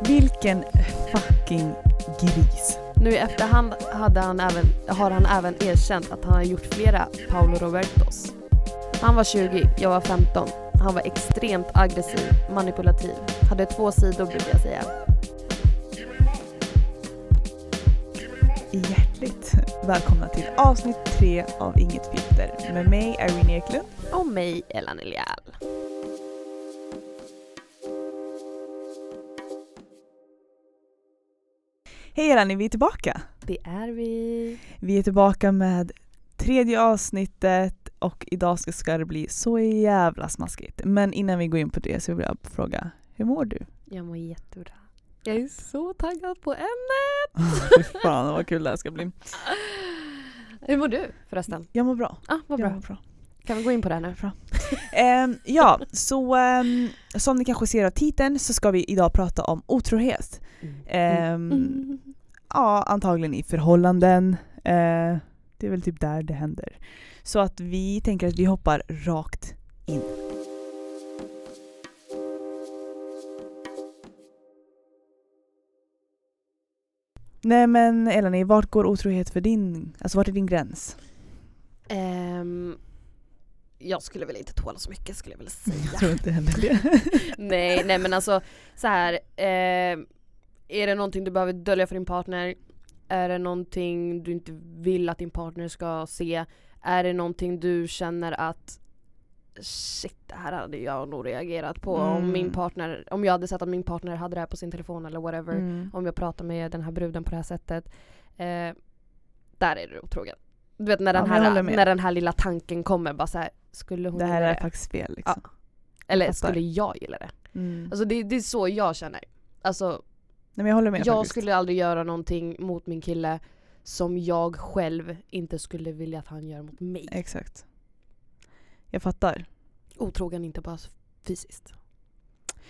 Vilken fucking gris. Nu i efterhand hade han även, har han även erkänt att han har gjort flera Paolo Robertos. Han var 20, jag var 15. Han var extremt aggressiv, manipulativ. Hade två sidor brukar jag säga. Hjärtligt välkomna till avsnitt tre av Inget filter med mig Irene Eklund. Och mig, Ella Nilial. Hej Elani, vi är tillbaka. Det är vi. Vi är tillbaka med tredje avsnittet och idag ska, det bli så jävla smaskigt. Men innan vi går in på det så vill jag fråga, hur mår du? Jag mår jättebra. Jag är så taggad på ämnet. Fan vad kul det här ska bli. Hur mår du förresten? Jag mår bra. Ah, vad bra. mår bra. Kan vi gå in på det här nu? Ehm, ja, så ehm, som ni kanske ser av titeln så ska vi idag prata om otrohet. Ehm, Mm. Ja, antagligen i förhållanden. Eh, det är väl typ där det händer. Så att vi tänker att vi hoppar rakt in. Nej men Eleni, vart går otrohet för din, alltså vart är din gräns? Ehm, jag skulle väl inte tåla så mycket skulle jag vilja säga. Jag tror inte heller det. nej, nej men alltså så här. Eh, är det någonting du behöver dölja för din partner? Är det någonting du inte vill att din partner ska se? Är det någonting du känner att shit det här hade jag nog reagerat på om Mm. min partner, om jag hade sett att min partner hade det här på sin telefon eller whatever. Mm. Om jag pratar med den här bruden på det här sättet. Eh, där är du otrogen. Du vet när den, Ja, här, när den här lilla tanken kommer bara så här, skulle hon Det här är det? faktiskt fel liksom. Eller jag skulle jag gilla det? Mm. Alltså det, det är så jag känner. Alltså Nej, men jag håller med jag faktiskt. skulle aldrig göra någonting mot min kille som jag själv inte skulle vilja att han gör mot mig. Exakt. Jag fattar. Otrogen inte bara fysiskt.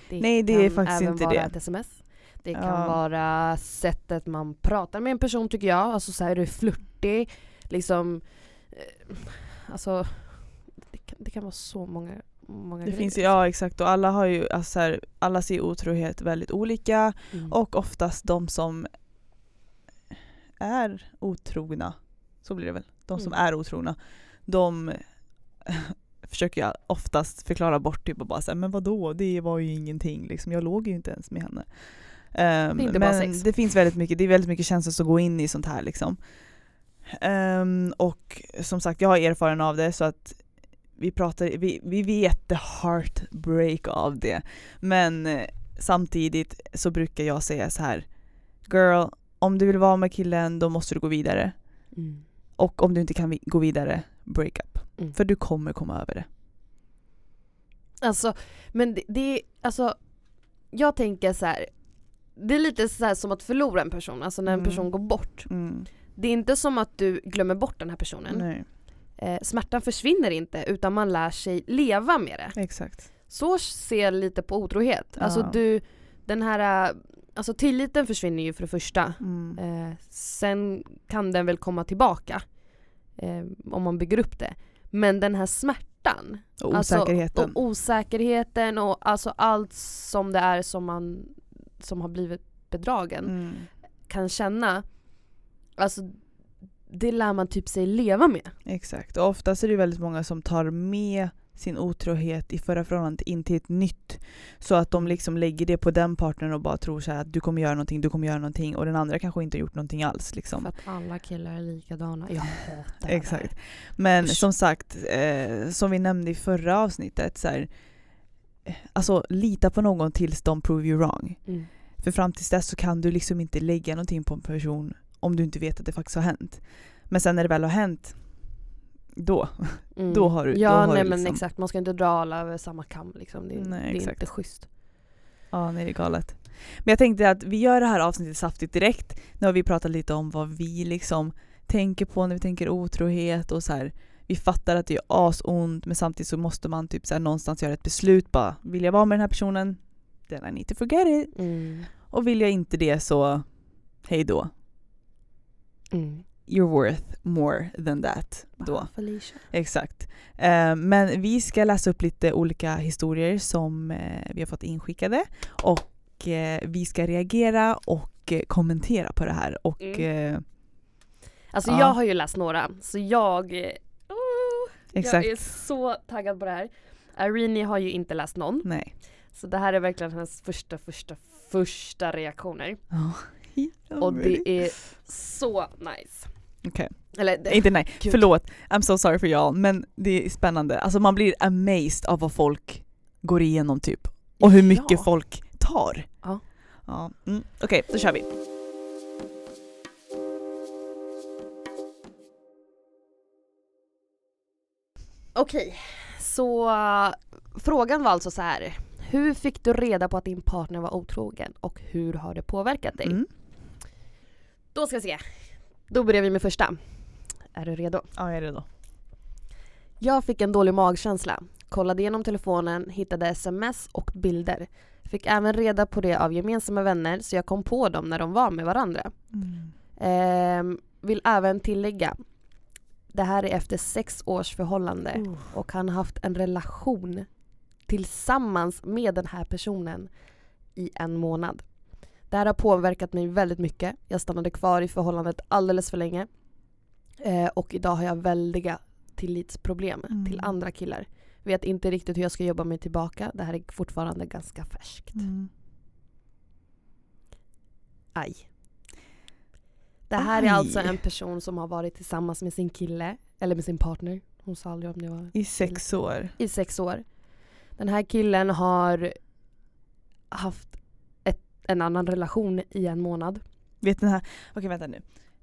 Det Nej, det är kan faktiskt även inte vara det. ett sms. Det kan Ja. vara sättet man pratar med en person tycker jag. Alltså så här, är du flörtig? Liksom, eh, alltså det kan, det kan vara så många, många Det finns ju, ja exakt och alla har ju, alltså så här, alla ser otrohet väldigt olika Mm. och oftast de som är otrogna, så blir det väl, de som Mm. är otrogna, de försöker jag oftast förklara bort typ och bara säga men vadå, det var ju ingenting liksom, jag låg ju inte ens med henne. Ehm, Det men det finns väldigt mycket, det är väldigt mycket känslor som går in i sånt här liksom. Ehm, och som sagt, jag har erfarenhet av det så att vi pratar, vi, vi vet the heartbreak av det. Men eh, samtidigt så brukar jag säga så här Girl, om du vill vara med killen då måste du gå vidare. Mm. Och om du inte kan vi- gå vidare, break up. Mm. För du kommer komma över det. Alltså, men det, det är, alltså jag tänker så här. Det är lite så här som att förlora en person, alltså när en Mm. person går bort. Mm. Det är inte som att du glömmer bort den här personen. Nej, Eh, smärtan försvinner inte utan man lär sig leva med det. exakt. Så ser jag lite på otrohet. Ja. Alltså du, den här, alltså tilliten försvinner ju för det första. Mm. Eh, sen kan den väl komma tillbaka. Eh, om man bygger upp det. Men den här smärtan. Och osäkerheten. Alltså, och osäkerheten och alltså allt som det är som man som har blivit bedragen mm. kan känna. Alltså det lär man typ sig leva med. Exakt. Och oftast är det väldigt många som tar med sin otrohet i förra förhållandet in till ett nytt. Så att de liksom lägger det på den partnern och bara tror så här att du kommer göra någonting, du kommer göra någonting och den andra kanske inte har gjort någonting alls. Liksom. För att alla killar är likadana. Jag hatar det här. Exakt. Men Usch. som sagt, eh, som vi nämnde i förra avsnittet, så här, eh, alltså lita på någon tills de prove you wrong. Mm. För fram tills dess så kan du liksom inte lägga någonting på en person om du inte vet att det faktiskt har hänt. Men sen när det väl har hänt, då. Mm. Då har du- Ja då har nej du men liksom- exakt, man ska inte dra alla över samma kam liksom. Det, Nej, det är inte schysst. Ja, nej det är galet. Men jag tänkte att vi gör det här avsnittet saftigt direkt. Nu har vi pratat lite om vad vi liksom tänker på när vi tänker otrohet och så här. Vi fattar att det är asont men samtidigt så måste man typ så här någonstans göra ett beslut bara. Vill jag vara med den här personen? Then I need to forget it. Mm. Och vill jag inte det så hej då. Mm. You're worth more than that. Då. Ah, Felicia. Exakt. Eh, men vi ska läsa upp lite olika historier som eh, vi har fått inskickade. Och eh, vi ska reagera och eh, kommentera på det här. Och Mm. eh, Alltså Ja. jag har ju läst några, så jag, oh, exakt. jag är så taggad på det här. Irene har ju inte läst någon, Nej. så det här är verkligen hennes första, första, första reaktioner. Ja. Och det är så nice. Okej. Eller det, Inte nej, Gud. förlåt. I'm so sorry for y'all. Men det är spännande. Alltså man blir amazed av vad folk går igenom typ. Och hur mycket Ja. folk tar. Ja. ja. Mm. Okej, då kör vi. Okej, så uh, frågan var alltså så här. Hur fick du reda på att din partner var otrogen och hur har det påverkat dig? Mm. Då ska vi se. Då börjar vi med första. Är du redo? Ja, jag är redo. Jag fick en dålig magkänsla. Kollade igenom telefonen, hittade sms och bilder. Fick även reda på det av gemensamma vänner så jag kom på dem när de var med varandra. Mm. Ehm, vill även tillägga. Det här är efter sex års förhållande och han har haft en relation tillsammans med den här personen i en månad. Det här har påverkat mig väldigt mycket. Jag stannade kvar i förhållandet alldeles för länge. Eh, och idag har jag väldiga tillitsproblem Mm. till andra killar. Vet inte riktigt hur jag ska jobba mig tillbaka. Det här är fortfarande ganska färskt. Mm. Aj. Det här är Aj. alltså en person som har varit tillsammans med sin kille, eller med sin partner. Hon sa aldrig om det var I sex år. i sex år. Den här killen har haft en annan relation i en månad. Vet den här, okej vänta nu.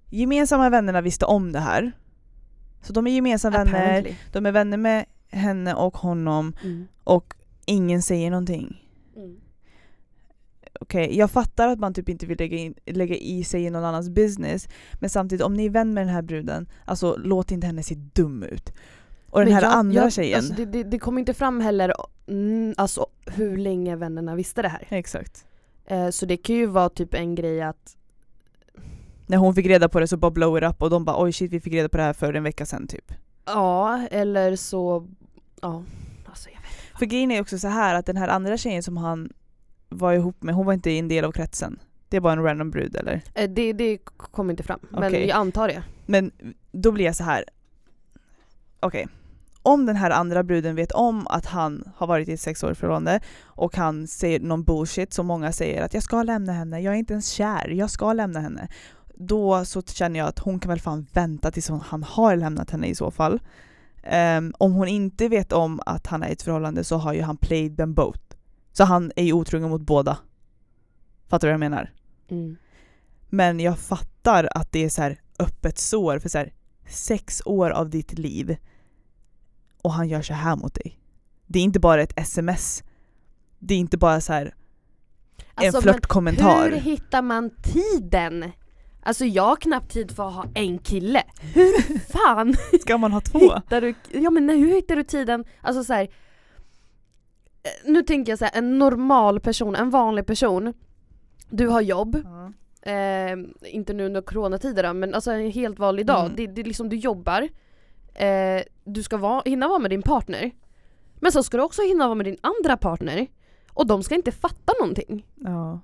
Gemensamma vännerna visste om det här. Så de är gemensamma vänner, de är vänner med henne och honom Mm. och ingen säger någonting. Mm. Okej, jag fattar att man typ inte vill lägga, in, lägga i sig i någon annans business men samtidigt om ni är vän med den här bruden, alltså låt inte henne se dum ut. Och den Men här jag- andra jag, tjejen. Alltså det, det, det kom inte fram heller mm, alltså, hur länge vännerna visste det här. Exakt. Eh, så det kan ju vara typ en grej att När hon fick reda på det så bara blow it up och de bara oj shit vi fick reda på det här för en vecka sedan typ. ja, eller så ja. Alltså, jag vet. För grejen är också så här att den här andra tjejen som han var ihop med, hon var inte en del av kretsen. Det är bara en random brud eller? Eh, det, det kom inte fram, men Okej. jag antar det. Men då blir jag så här. Okej. Om den här andra bruden vet om att han har varit i ett sexårigt förhållande och han säger någon bullshit som många säger att jag ska lämna henne, jag är inte ens kär, jag ska lämna henne. Då så känner jag att hon kan väl fan vänta tills han har lämnat henne i så fall. Ehm, om hon inte vet om att han är i ett förhållande så har ju han played them both. Så han är ju otrogen mot båda. Fattar du vad jag menar? Mm. Men jag fattar att det är så här öppet sår för så här, sex år av ditt liv och han gör så här mot dig. Det är inte bara ett sms. Det är inte bara så här Alltså, en men flörtkommentar. Hur hittar man tiden? Alltså jag har knappt tid för att ha en kille. Hur fan Ska man ha två? hittar du, ja men hur hittar du tiden? Alltså så här, eh, nu tänker jag så här, en normal person, en vanlig person. Du har jobb, eh, inte nu under coronatider då, men alltså en helt vanlig dag. Mm. Det, det är liksom, du jobbar, eh, du ska vara, hinna vara med din partner. Men så ska du också hinna vara med din andra partner. Och de ska inte fatta någonting. Ja.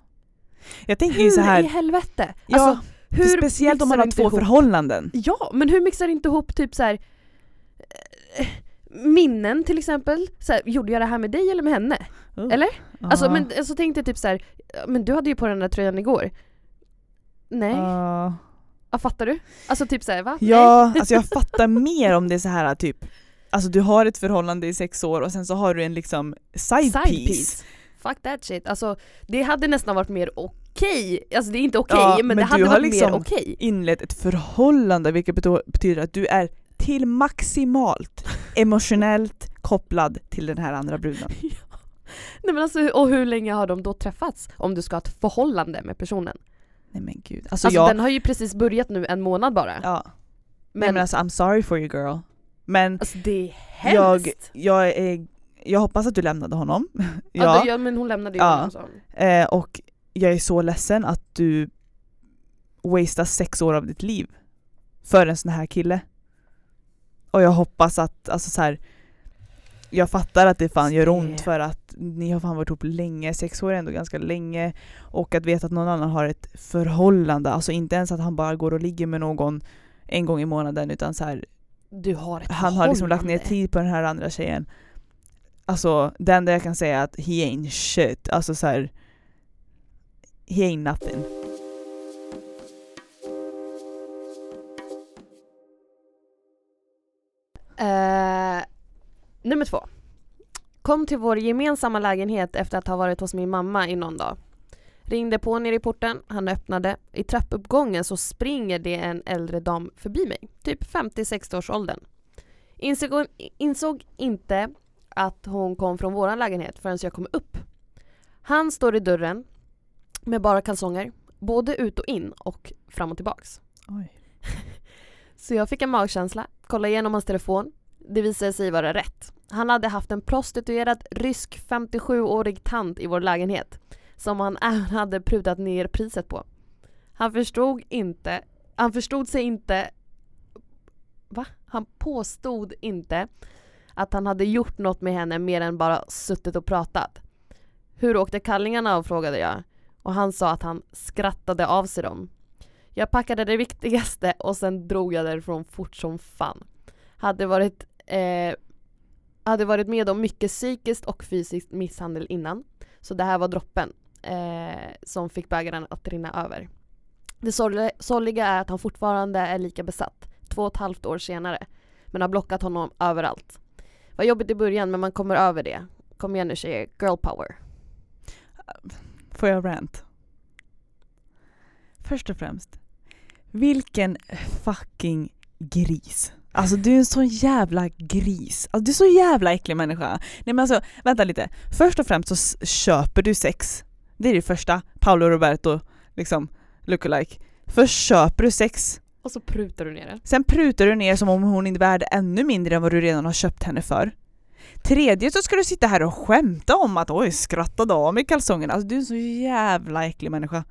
Jag tänker Hur ju så i här, helvete? ja, alltså, hur speciellt om man har två ihop- förhållanden. Ja, men hur mixar du inte ihop typ så här eh, minnen till exempel? Så här, gjorde jag det här med dig eller med henne? Oh. Eller? Alltså, Ja. men, alltså tänk dig typ så här, men du hade ju på den där tröjan igår. Nej, Ja. Ja, fattar du? Alltså typ såhär va? Ja, alltså jag fattar mer om det är så här typ Alltså du har ett förhållande i sex år och sen så har du en liksom side, Side piece. piece. Fuck that shit. Alltså det hade nästan varit mer okej. Alltså det är inte okej Ja, men, men det du hade har varit liksom- mer okej. Inlett ett förhållande vilket betyder att du är till maximalt emotionellt kopplad till den här andra bruden. Nej men alltså och hur länge har de då träffats? Om du ska ha ett förhållande med personen. Nej men gud. Alltså, Alltså jag, den har ju precis börjat nu en månad bara. ja. men, Nej men alltså I'm sorry for you girl. Men alltså det är jag, hemskt. jag, är, jag hoppas att du lämnade honom. ja. ja. det, ja men hon lämnade ju Ja. honom så. Eh, och jag är så ledsen att du wastar sex år av ditt liv för en sån här kille. Och jag hoppas att, alltså så här, jag fattar att det fan gör ont för att ni har fan varit ihop länge, sex år är ändå ganska länge. Och att veta att någon annan har ett förhållande, alltså inte ens att han bara går och ligger med någon en gång i månaden utan så här, Du har han har liksom lagt ner tid på den här andra tjejen. Alltså det enda jag kan säga är att he ain't shit, alltså så här, he ain't nothing. Nummer två. Kom till vår gemensamma lägenhet efter att ha varit hos min mamma i någon dag. Ringde på nere i porten, han öppnade. I trappuppgången så springer det en äldre dam förbi mig, typ 50-60 års åldern. Insåg, insåg inte att hon kom från våran lägenhet förrän jag kom upp. Han står i dörren med bara kalsonger, både ut och in och fram och tillbaks. Så jag fick en magkänsla, kollade igenom hans telefon. Det visade sig vara rätt. Han hade haft en prostituerad rysk 57-årig tant i vår lägenhet som han även hade prutat ner priset på. Han förstod inte, han förstod sig inte, va? Han påstod inte att han hade gjort något med henne mer än bara suttit och pratat. Hur åkte kallingarna av frågade jag och han sa att han skrattade av sig dem. Jag packade det viktigaste och sen drog jag därifrån fort som fan. Hade varit, eh, hade varit med om mycket psykiskt och fysiskt misshandel innan. Så det här var droppen eh, som fick bägaren att rinna över. Det sorgliga är att han fortfarande är lika besatt, två och ett halvt år senare. Men har blockat honom överallt. Var jobbigt i början men man kommer över det. Kom igen nu tjejer, girl power. Får jag rant? Först och främst, vilken fucking gris. Alltså du är en sån jävla gris. Alltså, du är så jävla äcklig människa. Nej men alltså, vänta lite. Först och främst så köper du sex. Det är det första. Paolo Roberto, liksom, lookalike. Först köper du sex, Och så prutar du ner det. sen prutar du ner som om hon är värd ännu mindre än vad du redan har köpt henne för. Tredje så ska du sitta här och skämta om att oj, skrattade av mig kalsongerna. Alltså du är en så jävla äcklig människa.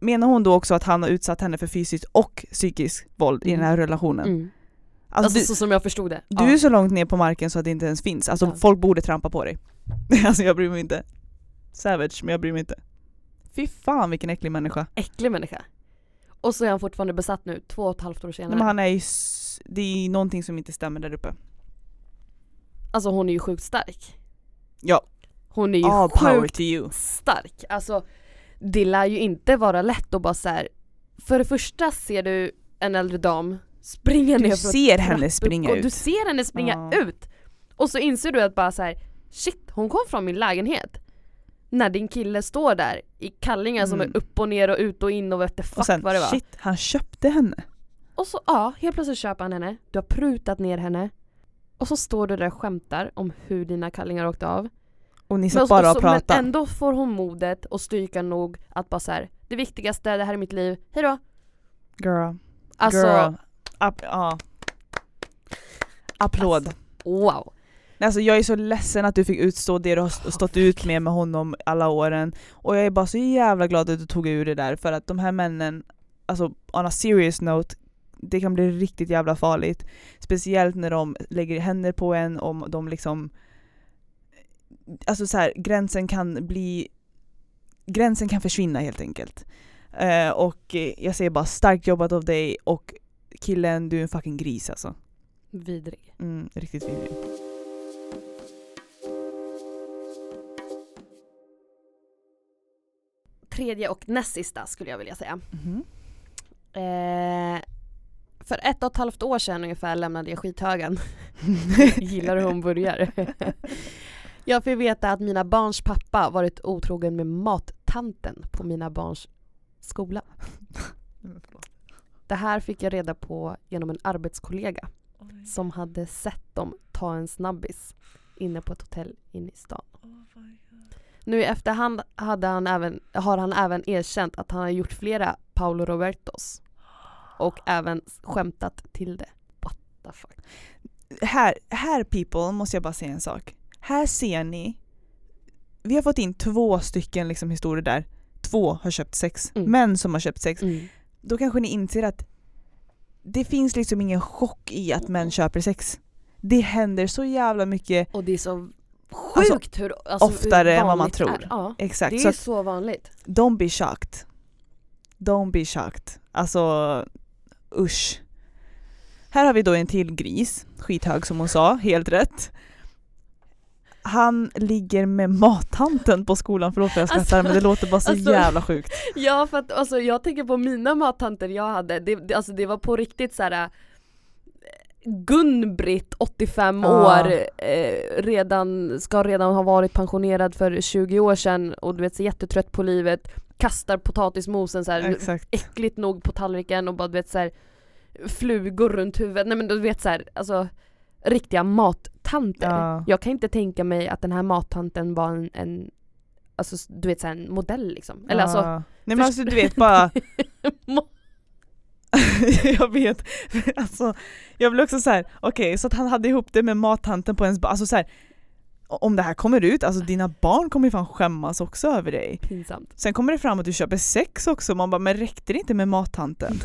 Menar hon då också att han har utsatt henne för fysiskt och psykiskt våld i den här relationen? Mm. Alltså, Alltså, du, så som jag förstod det. du är så långt ner på marken så att det inte ens finns. Alltså Ja. folk borde trampa på dig. alltså jag bryr mig inte. Savage, men jag bryr mig inte. Fy fan vilken äcklig människa. Äcklig människa. Och så är han fortfarande besatt nu, två och ett halvt år senare. Men han är ju, det är någonting som inte stämmer där uppe. Alltså hon är ju sjukt stark. Ja. Hon är ju All power sjukt stark. Alltså det lär ju inte vara lätt att bara så här. För det första ser du en äldre dam springa Du ner för ser henne springa ut. Du ser henne springa Ja. ut. Och så inser du att bara så här, shit hon kom från min lägenhet. När din kille står där i kallingar som Mm. är upp och ner och ut och in och vet fuck Och sen vad det var. shit, han köpte henne. Och så ja, helt plötsligt köper han henne, du har prutat ner henne. Och så står du där och skämtar om hur dina kallingar åkte av. Och ni Men, satt bara och och så, men pratade. ändå får hon modet och styrkan nog att bara så här, det viktigaste, det här är mitt liv, hejdå. Girl. Alltså, Girl. App, ja. Applåd. wow. Nej, Alltså jag är så ledsen att du fick utstå det du har st- stått ut med med honom alla åren. Och jag är bara så jävla glad att du tog ur det där för att de här männen, alltså on a serious note, det kan bli riktigt jävla farligt. Speciellt när de lägger händer på en, om de liksom... Alltså så här, gränsen kan bli... Gränsen kan försvinna helt enkelt. Eh, och jag säger bara starkt jobbat av dig och killen, du är en fucking gris alltså. Vidrig. Mm, riktigt vidrig. Tredje och näst sista skulle jag vilja säga. Mhm. Eh, för ett och ett halvt år sedan ungefär lämnade jag skithögen. Gillar hon börjar. jag fick veta att mina barns pappa varit otrogen med mattanten på mina barns skola. Det här fick jag reda på genom en arbetskollega som hade sett dem ta en snabbis inne på ett hotell inne i stan. Nu i efterhand hade han även, har han även erkänt att han har gjort flera Paolo Robertos och även skämtat till det. What the fuck? här, här people måste jag bara säga en sak. Här ser ni, vi har fått in två stycken liksom historier där två har köpt sex, Mm. män som har köpt sex. Mm. Då kanske ni inser att det finns liksom ingen chock i att män köper sex. Det händer så jävla mycket Och det är så sjukt hur alltså, oftare hur än vad man tror. Ja, Exakt. det Så är att, så vanligt. don't be shocked. Don't be shocked. Alltså usch. Här har vi då en till gris, skithög som hon sa, helt rätt. Han ligger med mattanten på skolan, förlåt för jag skrattar Alltså, men det låter bara så alltså- jävla sjukt. Ja för att alltså, jag tänker på mina mattanter jag hade, det, det, alltså, det var på riktigt så här. Gun-Britt, 85 Ja. år, eh, redan, ska redan ha varit pensionerad för 20 år sedan och du vet så jättetrött på livet, kastar potatismosen så här, Exakt. äckligt nog på tallriken och bara du vet så här, flugor runt huvudet, nej men du vet så här, alltså riktiga mattanter. Ja. Jag kan inte tänka mig att den här mattanten var en, en alltså du vet så här, en modell liksom. Eller alltså, Ja. Nej men alltså du vet bara, jag vet, alltså jag blir också så här: okej så att han hade ihop det med mattanten på ens ba- alltså så här, om det här kommer ut, alltså dina barn kommer ju fan skämmas också över dig. pinsamt. Sen kommer det fram att du köper sex också, man bara men räckte det inte med mattanten?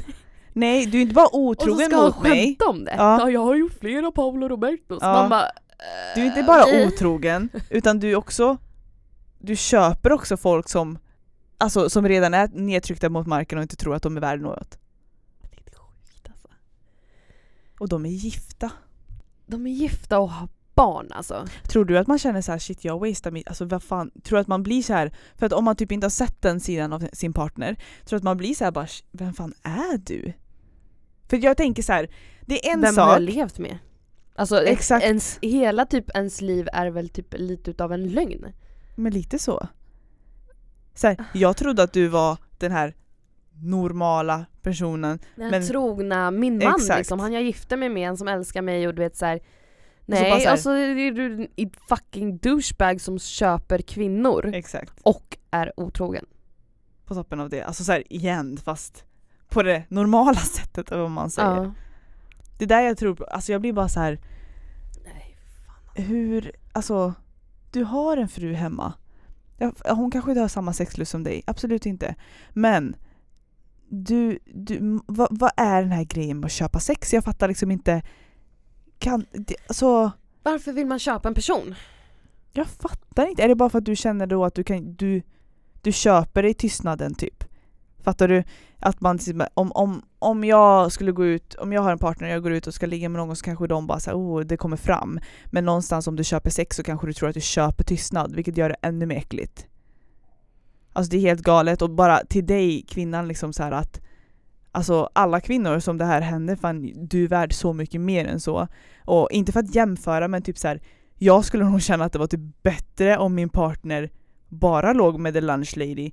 Nej du är inte bara Och så otrogen ska han mot mig, skämta om det. Ja. Ja. jag har gjort flera Paolo Robertos. Ja. Man bara, du är inte bara eh, otrogen utan du också, du köper också folk som, alltså, som redan är nedtryckta mot marken och inte tror att de är värda något. Det är sjukt alltså. Och de är gifta. De är gifta och har barn alltså. Tror du att man känner så här shit jag wastar mitt, alltså vad fan, tror du att man blir så här för att om man typ inte har sett den sidan av sin partner, tror du att man blir så här bara "Sh, vem fan är du? För jag tänker så här, det är en Vem har sak, jag levt med? Alltså Exakt. Ens, hela typ ens liv är väl typ lite utav en lögn. men lite så. så här, jag trodde att du var den här normala personen, Den Men- trogna, min man Exakt. liksom, han jag gifte mig med, en som älskar mig och du vet så Nej, bara så här- alltså är du en fucking douchebag som köper kvinnor exakt, och är otrogen. på toppen av det. Alltså så här, igen fast på det normala sättet eller vad man säger. Ja. Det är där jag tror alltså jag blir bara så här Nej, fan. hur, alltså du har en fru hemma. Hon kanske inte har samma sexlust som dig, absolut inte. Men du, du vad, vad är den här grejen med att köpa sex? Jag fattar liksom inte. Kan, det, alltså, Varför vill man köpa en person? jag fattar inte. Är det bara för att du känner då att du kan, du, du köper dig tystnaden typ? Fattar du? Att man, om, om, om jag skulle gå ut, om jag har en partner och jag går ut och ska ligga med någon så kanske de bara säger oh det kommer fram. Men någonstans om du köper sex så kanske du tror att du köper tystnad vilket gör det ännu mer äckligt. Alltså det är helt galet och bara till dig kvinnan liksom så här att Alltså alla kvinnor som det här händer, fan du är värd så mycket mer än så. Och inte för att jämföra men typ så här. Jag skulle nog känna att det var typ bättre om min partner bara låg med the lunch lady.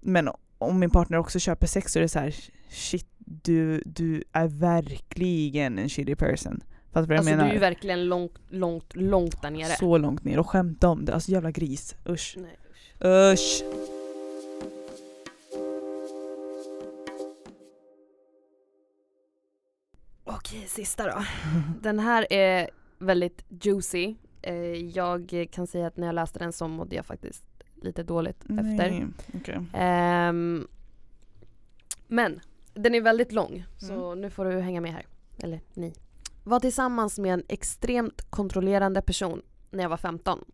Men om min partner också köper sex så är det så här, shit du, du är verkligen en shitty person. Du vad jag Alltså du menar? är ju verkligen långt, långt, långt där nere. Så långt ner och skämta om det, alltså jävla gris. Usch. Nej. Usch. Okej, sista då. Den här är väldigt juicy. Eh, Jag kan säga att när jag läste den så mådde jag faktiskt lite dåligt efter. Nej, okej. Ehm, men den är väldigt lång så Mm. nu får du hänga med här. Eller ni. Var tillsammans med en extremt kontrollerande person när jag var 15.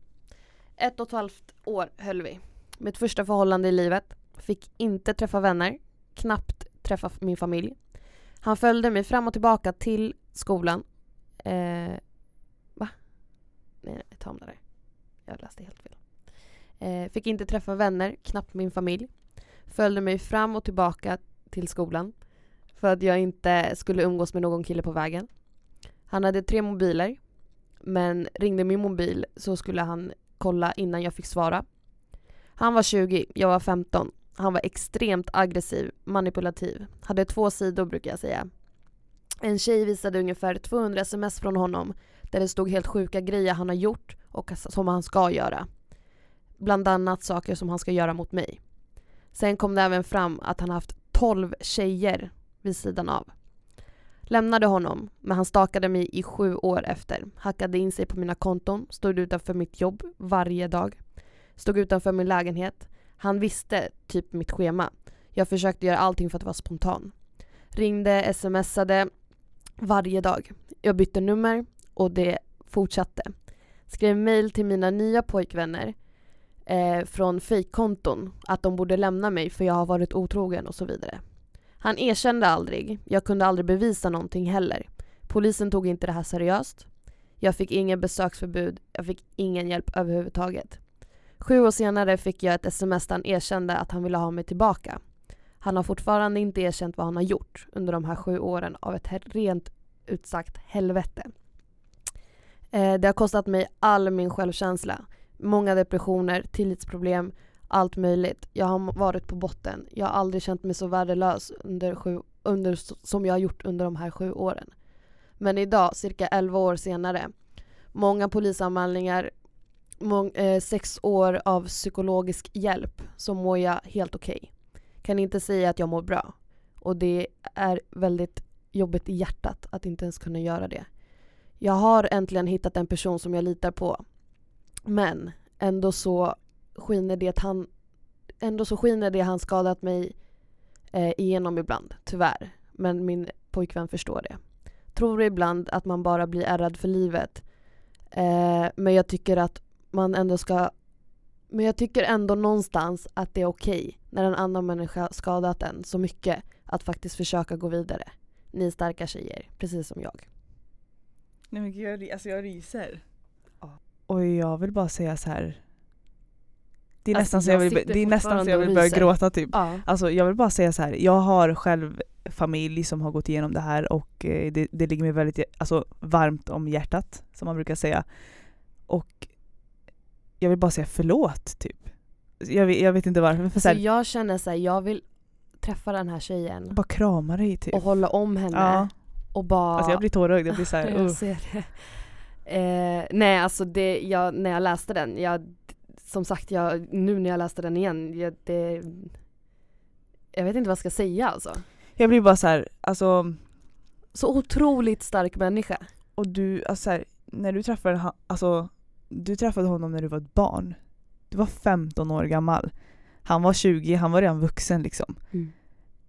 Ett och ett halvt år höll vi. Mitt första förhållande i livet. Fick inte träffa vänner. Knappt träffa min familj. Han följde mig fram och tillbaka till skolan. Eh, va? Nej, nej, ta om det där. Jag läste helt fel. Eh, fick inte träffa vänner, knappt min familj. Följde mig fram och tillbaka till skolan. För att jag inte skulle umgås med någon kille på vägen. Han hade tre mobiler. Men ringde min mobil så skulle han kolla innan jag fick svara. Han var 20, jag var 15. Han var extremt aggressiv, manipulativ. Hade två sidor brukar jag säga. En tjej visade ungefär 200 sms från honom där det stod helt sjuka grejer han har gjort och som han ska göra. Bland annat saker som han ska göra mot mig. Sen kom det även fram att han haft 12 tjejer vid sidan av. Lämnade honom, men han stakade mig i sju år efter. Hackade in sig på mina konton, stod utanför mitt jobb varje dag. Stod utanför min lägenhet. Han visste typ mitt schema. Jag försökte göra allting för att vara spontan. Ringde, smsade varje dag. Jag bytte nummer och det fortsatte. Skrev mail till mina nya pojkvänner eh, från fejkkonton att de borde lämna mig för jag har varit otrogen och så vidare. Han erkände aldrig, jag kunde aldrig bevisa någonting heller. Polisen tog inte det här seriöst. Jag fick ingen besöksförbud, jag fick ingen hjälp överhuvudtaget. Sju år senare fick jag ett sms där han erkände att han ville ha mig tillbaka. Han har fortfarande inte erkänt vad han har gjort under de här sju åren av ett rent ut sagt helvete. Eh, det har kostat mig all min självkänsla. Många depressioner, tillitsproblem, allt möjligt. Jag har varit på botten. Jag har aldrig känt mig så värdelös under sju, under, som jag har gjort under de här sju åren. Men idag, cirka 11 år senare, många polisanmälningar, mång, eh, sex år av psykologisk hjälp, så mår jag helt okej. Okay. Kan inte säga att jag mår bra. Och det är väldigt jobbigt i hjärtat att inte ens kunna göra det. Jag har äntligen hittat en person som jag litar på. Men ändå så skiner det han ändå så skiner det han skadat mig eh, igenom ibland, tyvärr. Men min pojkvän förstår det. Tror ibland att man bara blir ärrad för livet. Eh, men jag tycker att man ändå ska men jag tycker ändå någonstans att det är okej okay, när en annan människa skadat en så mycket att faktiskt försöka gå vidare. Ni är starka tjejer, precis som jag. Nej men gud, jag, alltså jag ryser. Och jag vill bara säga så här. Det är Alltså, nästan så jag vill, det är nästan så jag vill börja gråta typ. Ja. Alltså jag vill bara säga så här. jag har själv familj som har gått igenom det här och eh, det, det ligger mig väldigt alltså, varmt om hjärtat, som man brukar säga. Och jag vill bara säga förlåt, typ. Jag, vet- jag vet inte varför, så Så här, jag känner så här, jag vill träffa den här tjejen bara krama dig typ. och hålla om henne ja. och bara... Alltså jag blir tårögd, jag blir så här, jag uh. ser det. Eh, nej alltså det, jag, när jag läste den, jag, som sagt jag, nu när jag läste den igen, jag, det, jag vet inte vad jag ska säga alltså. Jag blir bara så här, alltså Så otroligt stark människa. Och du, alltså så här, när du träffade han, alltså du träffade honom när du var ett barn. Du var 15 år gammal. Han var 20, han var redan vuxen liksom.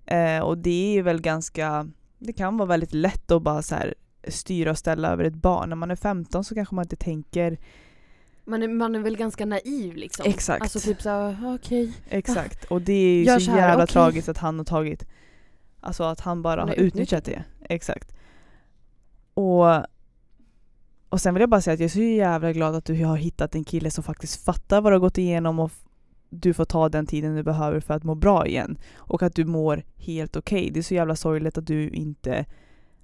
Eh, och det är väl ganska, det kan vara väldigt lätt att bara så här styra och ställa över ett barn. När man är 15 så kanske man inte tänker Man är, man är väl ganska naiv liksom. Exakt. Alltså typ såhär, okej. exakt. Och det är ju Gör så, här, jävla okej. tragiskt att han har tagit, alltså att han bara Han har utnyttjat utnyttjat det. Exakt. Och, och sen vill jag bara säga att jag är så jävla glad att du har hittat en kille som faktiskt fattar vad du har gått igenom och du får ta den tiden du behöver för att må bra igen. Och att du mår helt okej. Det är så jävla sorgligt att du inte...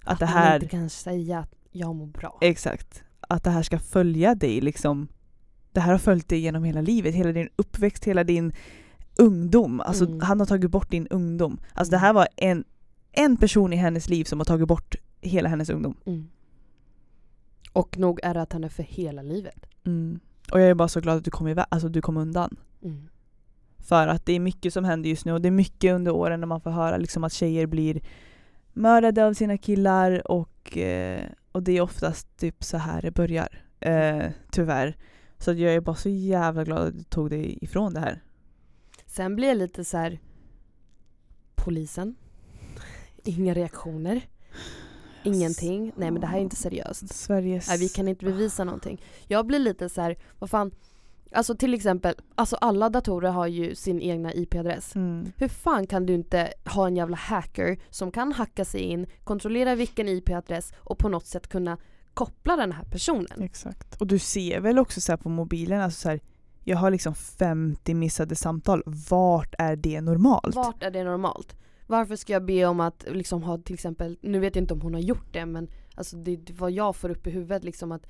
Att, det man här... inte kan säga att jag mår bra. Exakt. Att det här ska följa dig liksom. Det här har följt dig genom hela livet, hela din uppväxt, hela din ungdom. Alltså Mm. han har tagit bort din ungdom. Alltså det här var en, en person i hennes liv som har tagit bort hela hennes ungdom. Mm. Och nog är det att han är för hela livet. Och jag är bara så glad att du kom, iväg, alltså du kom undan. Mm. För att det är mycket som händer just nu och det är mycket under åren när man får höra liksom att tjejer blir mördade av sina killar och, eh, och det är oftast typ så här det börjar. Eh, tyvärr. Så jag är bara så jävla glad att du tog dig ifrån det här. Sen blir jag lite så här. Polisen. Inga reaktioner. Ingenting. Nej men det här är inte seriöst. Sveriges... Nej, vi kan inte bevisa någonting. Jag blir lite så här, vad fan. Alltså till exempel, alltså alla datorer har ju sin egna IP-adress. Mm. Hur fan kan du inte ha en jävla hacker som kan hacka sig in, kontrollera vilken IP-adress och på något sätt kunna koppla den här personen? Exakt. Och du ser väl också så på mobilen, alltså så här, jag har liksom 50 missade samtal. Vart är det normalt? Vart är det normalt? Varför ska jag be om att liksom ha till exempel, nu vet jag inte om hon har gjort det men alltså det, det vad jag får upp i huvudet liksom att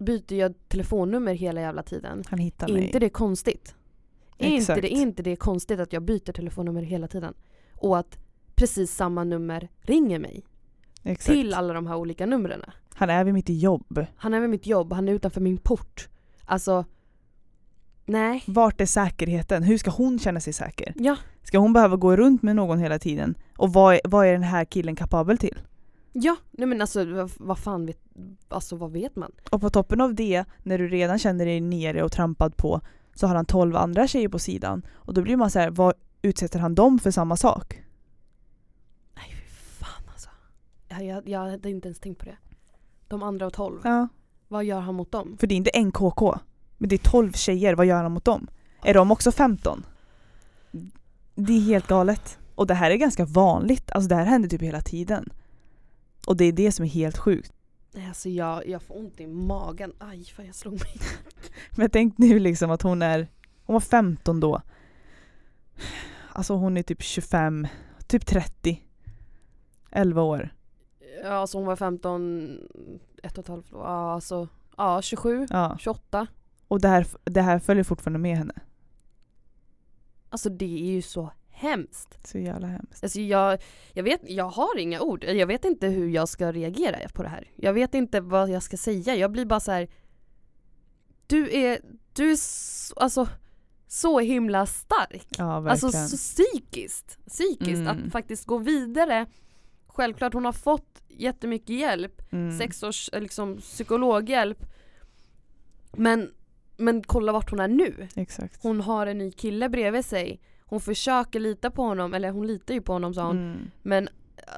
byter jag telefonnummer hela jävla tiden? Han hittar Är mig. inte det konstigt? Är inte Exakt. det, inte det konstigt att jag byter telefonnummer hela tiden? Och att precis samma nummer ringer mig Exakt. till alla de här olika numren. Han är vid mitt jobb. Han är vid mitt jobb, han är utanför min port. Alltså, nej. Vart är säkerheten? Hur ska hon känna sig säker? Ja, Ska hon behöva gå runt med någon hela tiden? Och vad är, vad är den här killen kapabel till? Ja, nej men alltså vad, fan vet, alltså vad vet man? Och på toppen av det, när du redan känner dig nere och trampad på, så har han 12 andra tjejer på sidan. Och då blir man så här, vad utsätter han dem för samma sak? Nej fy fan alltså. Jag, jag, jag hade inte ens tänkt på det. De andra 12, Ja. vad gör han mot dem? För det är inte en KK. Men det är 12 tjejer, vad gör han mot dem? Är de också 15? Det är helt galet. Och det här är ganska vanligt, alltså det här händer typ hela tiden. Och det är det som är helt sjukt. Nej, Alltså jag, jag får ont i magen. Aj, fan jag slog mig. Men tänkte nu liksom att hon är, hon var 15 då. Alltså hon är typ 25, typ 30. 11 år. Ja, alltså hon var 15, ett och ett halvt år. Ja, alltså, ja 27, Ja. 28. Och det här, det här följer fortfarande med henne. Alltså det är ju så hemskt. Så jävla hemskt. Alltså jag, jag vet, jag har inga ord. Jag vet inte hur jag ska reagera på det här. Jag vet inte vad jag ska säga. Jag blir bara så här. Du är, du är så, alltså så himla stark. Ja Alltså så psykiskt. Psykiskt Mm. att faktiskt gå vidare. Självklart hon har fått jättemycket hjälp. Mm. Sex års eh, liksom, psykologhjälp. Men, men kolla vart hon är nu. Exakt. Hon har en ny kille bredvid sig. Hon försöker lita på honom, eller hon litar ju på honom sa hon. Mm. Men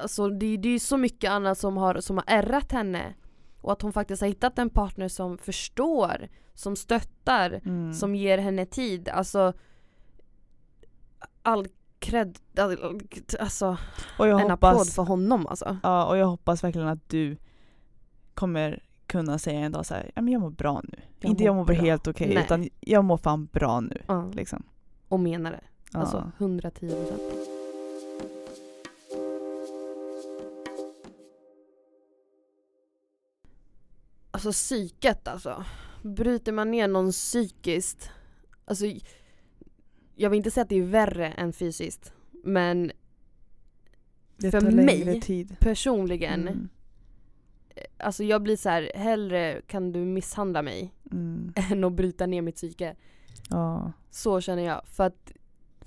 alltså, det, det är ju så mycket annat som har, som har ärrat henne. Och att hon faktiskt har hittat en partner som förstår, som stöttar, Mm. som ger henne tid. Alltså all cred, all, alltså och jag en applåd hoppas, för honom alltså. ja, och jag hoppas verkligen att du kommer kunna säga en dag så här, ja men jag mår bra nu. Jag inte mår jag mår bra. helt okej Nej. utan jag mår fan bra nu. Ja, Liksom. och menar det. Ja. Alltså 110 procent. Alltså psyket alltså. Bryter man ner någon psykiskt, alltså jag vill inte säga att det är värre än fysiskt, men det för mig tid. personligen, Mm. alltså jag blir så här, hellre kan du misshandla mig Mm. än att bryta ner mitt psyke. Ja. Så känner jag. För att,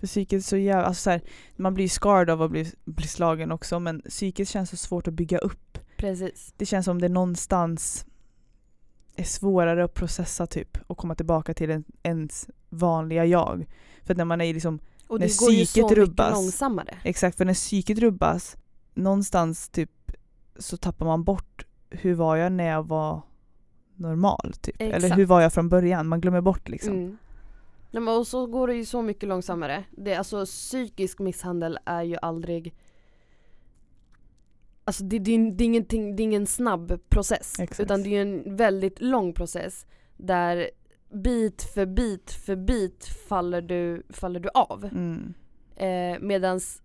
För psyket så jävla, alltså så här, man blir ju scarred av att bli, bli slagen också men psyket känns så svårt att bygga upp. precis. Det känns som det någonstans är svårare att processa typ och komma tillbaka till en, ens vanliga jag. För att när man är liksom, Och När psyket mycket rubbas. långsammare. exakt för när psyket rubbas, någonstans typ så tappar man bort hur var jag när jag var normal typ. Eller Exakt. hur var jag från början? Man glömmer bort liksom. Mm. Nej, men och så går det ju så mycket långsammare. Det, alltså, psykisk misshandel är ju aldrig Alltså det, det, är- det, är ingenting, det är ingen snabb process. Exakt. Utan det är ju en väldigt lång process. Där bit för bit för bit faller du, faller du av. Mm. Eh, medans,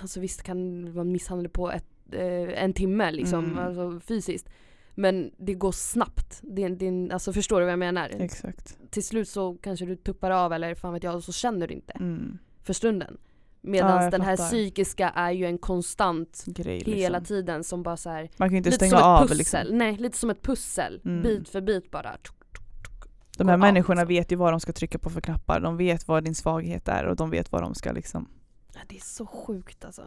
alltså visst kan det vara misshandel på ett, eh, en timme liksom, Mm. alltså fysiskt. Men det går snabbt. Det, det, alltså förstår du vad jag menar? Exakt. till slut så kanske du tuppar av eller fan vet jag och så känner du inte Mm. för stunden. Medan Ja, den här fattar. psykiska är ju en konstant Grej liksom. hela tiden som bara så här, Man kan inte lite stänga som ett av pussel. liksom. Nej, lite som ett pussel. Mm. Bit för bit bara. De här gå av, människorna liksom. vet ju vad de ska trycka på för knappar. De vet vad din svaghet är och de vet vad de ska liksom... Ja, Det är så sjukt alltså.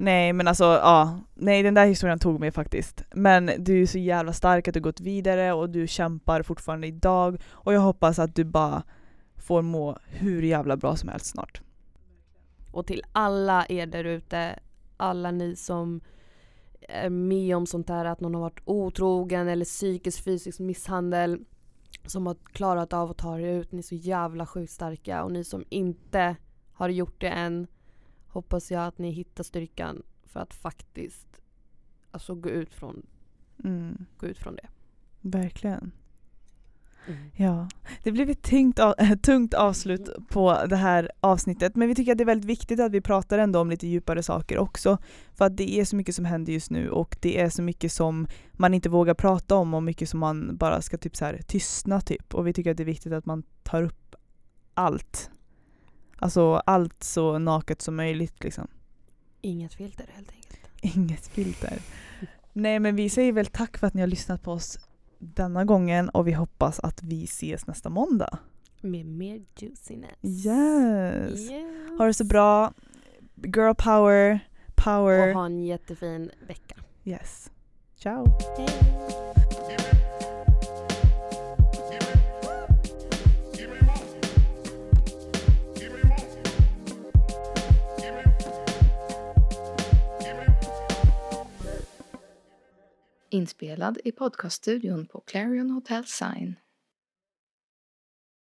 Nej men alltså ja, nej den där historien tog mig faktiskt. Men du är så jävla stark att du gått vidare och du kämpar fortfarande idag och jag hoppas att du bara får må hur jävla bra som helst snart. Och till alla er där ute, alla ni som är med om sånt här att någon har varit otrogen eller psykisk fysisk misshandel som har klarat av att ta er ut. Ni är så jävla sjukt starka och ni som inte har gjort det än hoppas jag att ni hittar styrkan för att faktiskt alltså gå ut från, Mm, gå ut från det. verkligen. Ja, det blev ett tungt, av, tungt avslut på det här avsnittet men vi tycker att det är väldigt viktigt att vi pratar ändå om lite djupare saker också. För att det är så mycket som händer just nu och det är så mycket som man inte vågar prata om och mycket som man bara ska typ så här tystna typ. Och vi tycker att det är viktigt att man tar upp allt. Alltså allt så naket som möjligt liksom. Inget filter helt enkelt. Inget filter. Nej men vi säger väl tack för att ni har lyssnat på oss denna gången och vi hoppas att vi ses nästa måndag. Med mer juiciness. Yes! Yes. Ha det så bra. Girl power. Power. Och ha en jättefin vecka. Yes. Ciao. Inspelad i podcaststudion på Clarion Hotel Sign.